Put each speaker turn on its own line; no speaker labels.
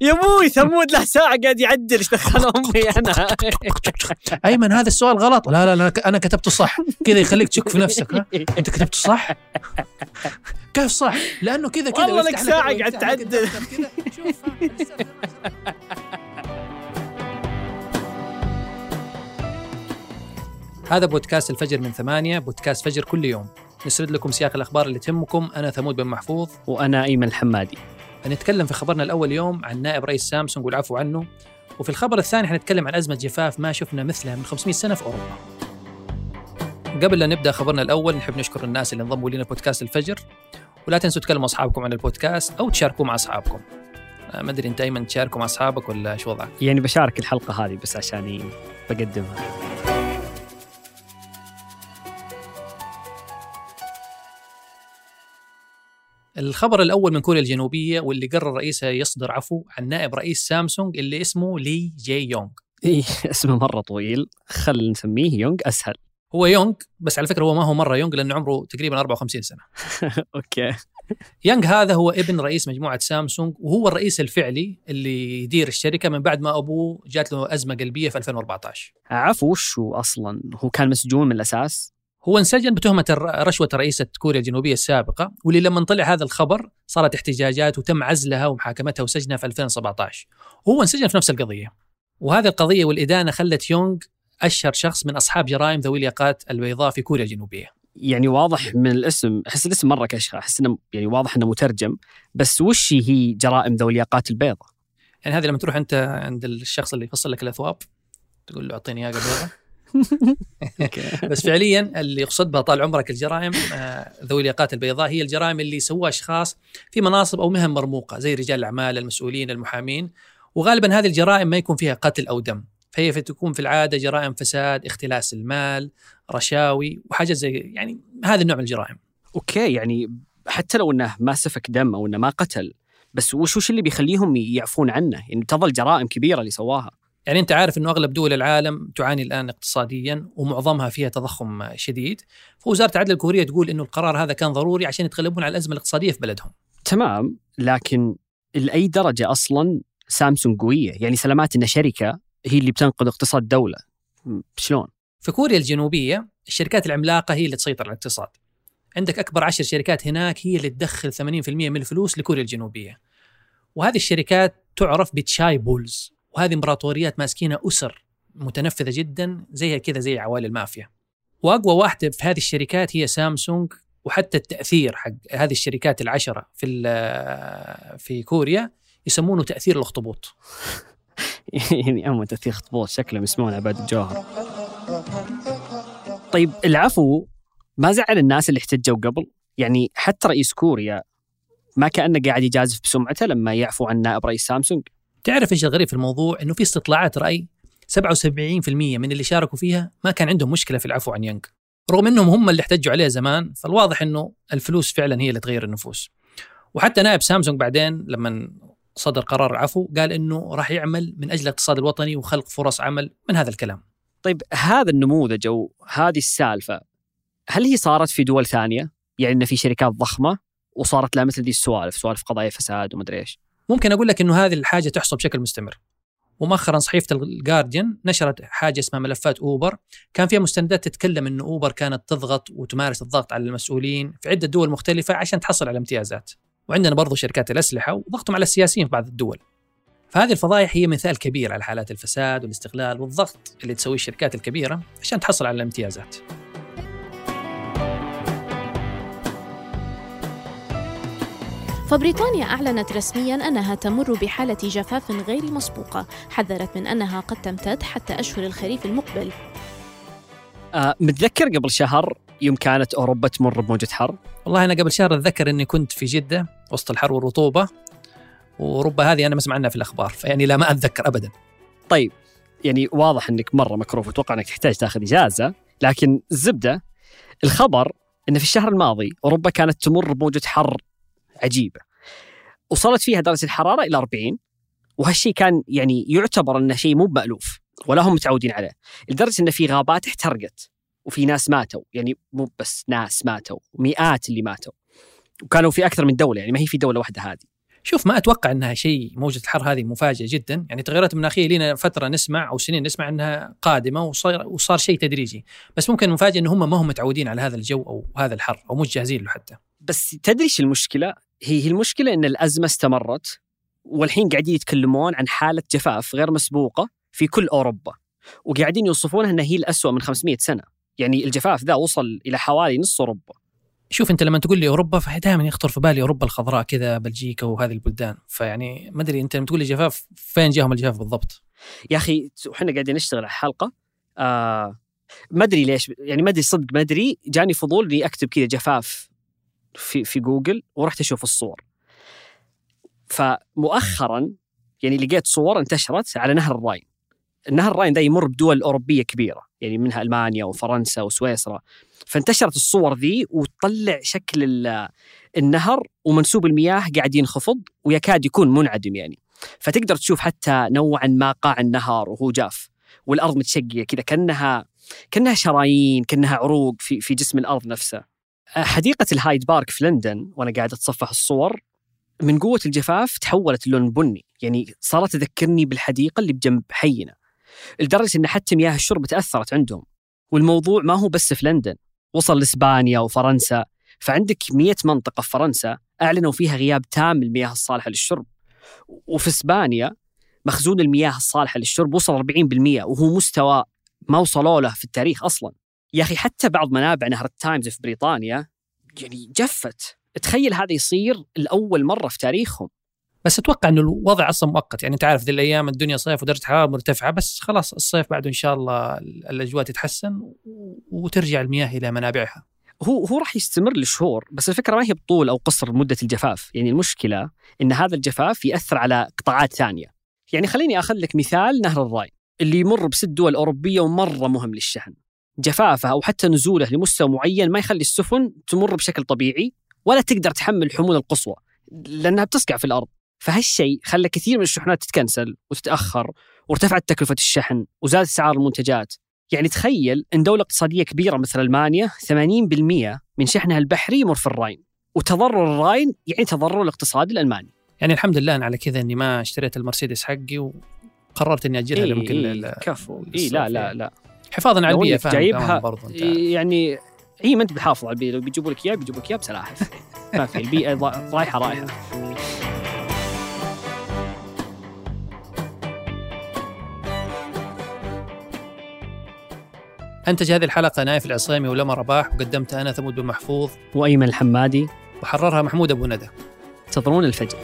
يا أبوي ثمود له ساعة قاعد يعدل إيش دخل أمي أنا؟
أيمن هذا السؤال غلط. لا لا أنا كتبته صح. كذا يخليك تشك في نفسك ها؟ أنت كتبته صح؟ كيف صح؟ لأنه كذا كذا.
والله لك
ويفتح
قاعد تعدل.
هذا بودكاست الفجر من ثمانية بودكاست فجر كل يوم. نسرد لكم سياق الأخبار اللي تهمكم. أنا ثمود بن محفوظ.
وأنا إيمن الحمادي.
نتكلم في خبرنا الأول اليوم عن نائب رئيس سامسونج والعفو عنه. وفي الخبر الثاني حنتكلم عن أزمة جفاف ما شفنا مثلها من 500 سنة في أوروبا. قبل لا نبدأ خبرنا الأول نحب نشكر الناس اللي انضموا لنا بودكاست الفجر. ولا تنسوا تكلموا أصحابكم عن البودكاست أو تشاركوه مع أصحابكم. آه، ما أدري أنت أيمن تشاركوا مع أصحابك ولا شو وضعك؟
يعني بشارك الحلقة هذه بس عشان بقدمها.
الخبر الأول من كوريا الجنوبية واللي قرر رئيسها يصدر عفو عن نائب رئيس سامسونج اللي اسمه لي جي يونغ.
إيه اسمه مرة طويل. خل نسميه يونغ أسهل.
هو يونغ بس على فكرة هو ما هو مرة young لأنه عمره تقريبا 54 سنة.
okay.
يانغ هذا هو ابن رئيس مجموعة سامسونج وهو الرئيس الفعلي اللي يدير الشركة من بعد ما أبوه جات له أزمة قلبية في 2014
عفو وشو أصلا؟ هو كان مسجون من الأساس؟
هو انسجن بتهمة رشوة رئيسة كوريا الجنوبية السابقة واللي لما طلع هذا الخبر صارت احتجاجات وتم عزلها ومحاكمتها وسجنها في 2017 وهو انسجن في نفس القضية. وهذه القضية والإدانة خلت يونغ أشهر شخص من أصحاب جرائم ذوي الياقات البيضاء في كوريا الجنوبية.
يعني واضح من الاسم أحس الاسم مرة كشخه أحس إنه يعني واضح إنه مترجم بس وش هي جرائم ذوي الياقات البيضاء؟
يعني هذه لما تروح أنت عند الشخص اللي يفصل لك الأثواب تقول له أعطيني ياقة بيضاء بس فعليا اللي يقصد بها طال عمرك الجرائم آه، ذوي الياقات البيضاء هي الجرائم اللي يسووها أشخاص في مناصب أو مهن مرموقة زي رجال الأعمال المسؤولين المحامين وغالبا هذه الجرائم ما يكون فيها قتل أو دم فهي في تكون في العادة جرائم فساد اختلاس المال رشاوي وحاجات زي يعني هذا النوع من الجرائم
أوكي يعني حتى لو إنه ما سفك دم أو إنه ما قتل بس وش وش اللي بيخليهم يعفون عنه؟ يعني تظل جرائم كبيرة اللي سواها.
يعني أنت عارف إنه أغلب دول العالم تعاني الآن اقتصاديا ومعظمها فيها تضخم شديد فوزارة العدل الكورية تقول إنه القرار هذا كان ضروري عشان يتغلبون على الأزمة الاقتصادية في بلدهم
تمام لكن لأي درجة أصلا سامسونج قوية؟ يعني سلامات إن شركة هي اللي بتنقذ اقتصاد دولة. شلون؟
في كوريا الجنوبية الشركات العملاقة هي اللي تسيطر على الاقتصاد عندك أكبر عشر شركات هناك هي اللي تدخل 80% من الفلوس لكوريا الجنوبية وهذه الشركات تعرف بتشاي بولز وهذه امبراطوريات ماسكينها أسر متنفذة جدا زيها كذا زي عوالي المافيا وأقوى واحدة في هذه الشركات هي سامسونج وحتى التأثير حق هذه الشركات العشرة في ال- في كوريا يسمونه تأثير الأخطبوط
يعني اما تأثير خطبوط شكلهم يسمون عباد الجوهر. طيب العفو ما زعل الناس اللي احتجوا قبل؟ يعني حتى رئيس كوريا ما كأنه قاعد يجازف بسمعته لما يعفو عن نائب رئيس سامسونج
تعرف إيش الغريب في الموضوع؟ إنه في استطلاعات رأي 77% من اللي شاركوا فيها ما كان عندهم مشكلة في العفو عن يانغ، رغم إنهم هم اللي احتجوا عليه زمان، فالواضح إنه الفلوس فعلا هي اللي تغير النفوس. وحتى نائب سامسونج بعدين لما صدر قرار العفو قال إنه راح يعمل من أجل الاقتصاد الوطني وخلق فرص عمل من هذا الكلام.
طيب هذا النموذج أو هذه السالفة هل هي صارت في دول ثانية؟ يعني إن في شركات ضخمة وصارت لها مثل دي السوالف، سوالف قضايا فساد ومدري إيش.
ممكن أقول لك إنه هذه الحاجة تحصل بشكل مستمر. ومؤخرا صحيفة الجارديان نشرت حاجة اسمها ملفات اوبر، كان فيها مستندات تتكلم إنه اوبر كانت تضغط وتمارس الضغط على المسؤولين في عدة دول مختلفة عشان تحصل على امتيازات. وعندنا برضو شركات الأسلحة وضغطهم على السياسيين في بعض الدول. فهذه الفضايح هي مثال كبير على حالات الفساد والإستغلال والضغط اللي تسويه الشركات الكبيرة عشان تحصل على الامتيازات.
فبريطانيا أعلنت رسميا أنها تمر بحالة جفاف غير مسبوقة حذرت من أنها قد تمتد حتى أشهر الخريف المقبل
آه متذكر قبل شهر يوم كانت أوروبا تمر بموجة حر؟
والله أنا قبل شهر أتذكر إني كنت في جدة وسط الحر والرطوبه وربما هذه أنا ما أسمع عنها في الأخبار فيعني لا ما أتذكر ابدا.
طيب يعني واضح إنك مره مكروف واتوقع إنك تحتاج تاخذ إجازة، لكن الزبده الخبر إن في الشهر الماضي أوروبا كانت تمر بموجة حر عجيبة. وصلت فيها درجة الحرارة إلى 40 وهالشيء كان يعني يعتبر إنه شيء مو مألوف ولا هم متعودين عليه، لدرجة إن في غابات احترقت وفي ناس ماتوا، يعني مو بس ناس ماتوا، مئات اللي ماتوا. وكانوا في أكثر من دولة يعني ما هي في دولة واحدة هذه.
شوف ما أتوقع إنها شيء موجة الحر هذه مفاجئة جدا يعني التغيرات المناخيه لنا فترة نسمع أو سنين نسمع إنها قادمة وصار وصار شيء تدريجي بس ممكن المفاجاه إن هم ما هم متعودين على هذا الجو أو هذا الحر أو مش جاهزين له حتى
بس تدري إيش المشكلة؟ هي هي المشكلة إن الأزمة استمرت والحين قاعدين يتكلمون عن حالة جفاف غير مسبوقة في كل أوروبا وقاعدين يوصفونها انها هي الأسوأ من 500 سنة. يعني الجفاف ذا وصل إلى حوالي نص أوروبا.
شوف أنت لما تقول لي أوروبا فدائما يخطر في بالي أوروبا الخضراء كذا بلجيكا وهذه البلدان. فيعني ما أدري أنت لما تقول لي جفاف فين جاهم الجفاف بالضبط؟
يا أخي إحنا قاعدين نشتغل على حلقه آه ما أدري ليش يعني ما أدري صدق ما أدري جاني فضول إني أكتب كذا جفاف في في جوجل ورحت أشوف الصور. فمؤخرا يعني لقيت صور انتشرت على نهر الراين. النهر الراين ده يمر بدول أوروبية كبيرة يعني منها ألمانيا وفرنسا وسويسرا. فانتشرت الصور ذي وتطلع شكل النهر ومنسوب المياه قاعد ينخفض ويكاد يكون منعدم يعني. فتقدر تشوف حتى نوعا ما قاع النهر وهو جاف والأرض متشقية كذا كأنها كأنها شرايين كأنها عروق في في جسم الأرض نفسه. حديقة الهايد بارك في لندن وأنا قاعد أتصفح الصور من قوة الجفاف تحولت اللون بني يعني صارت تذكرني بالحديقة اللي بجنب حينا لدرجة إن حتى مياه الشرب تأثرت عندهم والموضوع ما هو بس في لندن وصل لإسبانيا وفرنسا فعندك 100 منطقة في فرنسا أعلنوا فيها غياب تام المياه الصالحة للشرب وفي إسبانيا مخزون المياه الصالحة للشرب وصل 40% وهو مستوى ما وصلوا له في التاريخ أصلا. يا أخي حتى بعض منابع نهر التايمز في بريطانيا يعني جفت تخيل هذا يصير لأول مرة في تاريخهم
بس أتوقع انه الوضع أصلا مؤقت يعني أنت عارف ذي الأيام الدنيا صيف ودرجة الحراره مرتفعة بس خلاص الصيف بعده إن شاء الله الأجواء تتحسن وترجع المياه إلى منابعها.
هو هو راح يستمر لشهور بس الفكرة ما هي بطول أو قصر مده الجفاف، يعني المشكلة إن هذا الجفاف يأثر على قطاعات ثانية. يعني خليني اخذ لك مثال نهر الراين اللي يمر بست دول أوروبية ومرة مهم للشحن. جفافة أو حتى نزوله لمستوى معين ما يخلي السفن تمر بشكل طبيعي ولا تقدر تحمل الحمول القصوى لأنها بتصقع في الأرض. فهالشيء خلى كثير من الشحنات تتكنسل وتتأخر وارتفعت تكلفة الشحن وزادت اسعار المنتجات. يعني تخيل إن دولة اقتصادية كبيرة مثل ألمانيا 80% من شحنها البحري يمر في الراين وتضرر الراين يعني تضرر الاقتصاد الألماني.
يعني الحمد لله أنا على كذا إني ما اشتريت المرسيدس حقي وقررت إني اجلها
إيه
يمكن
إيه كفو. اي لا لا لا.
حفاظا على البيئة فاهم
جايبها
برضو أنت.
يعني هي ما أنت بحافظ على البيئة لو بيجيبوا لك اياه بيجيبوا لك اياه بسلاحف ما في البيئة رايحة رايحة.
أنتج هذه الحلقة نايف العصيمي ولما رباح وقدمتها أنا ثمود بن محفوظ.
وأيمن الحمادي.
وحررها محمود أبو ندى.
انتظرونا الفجر.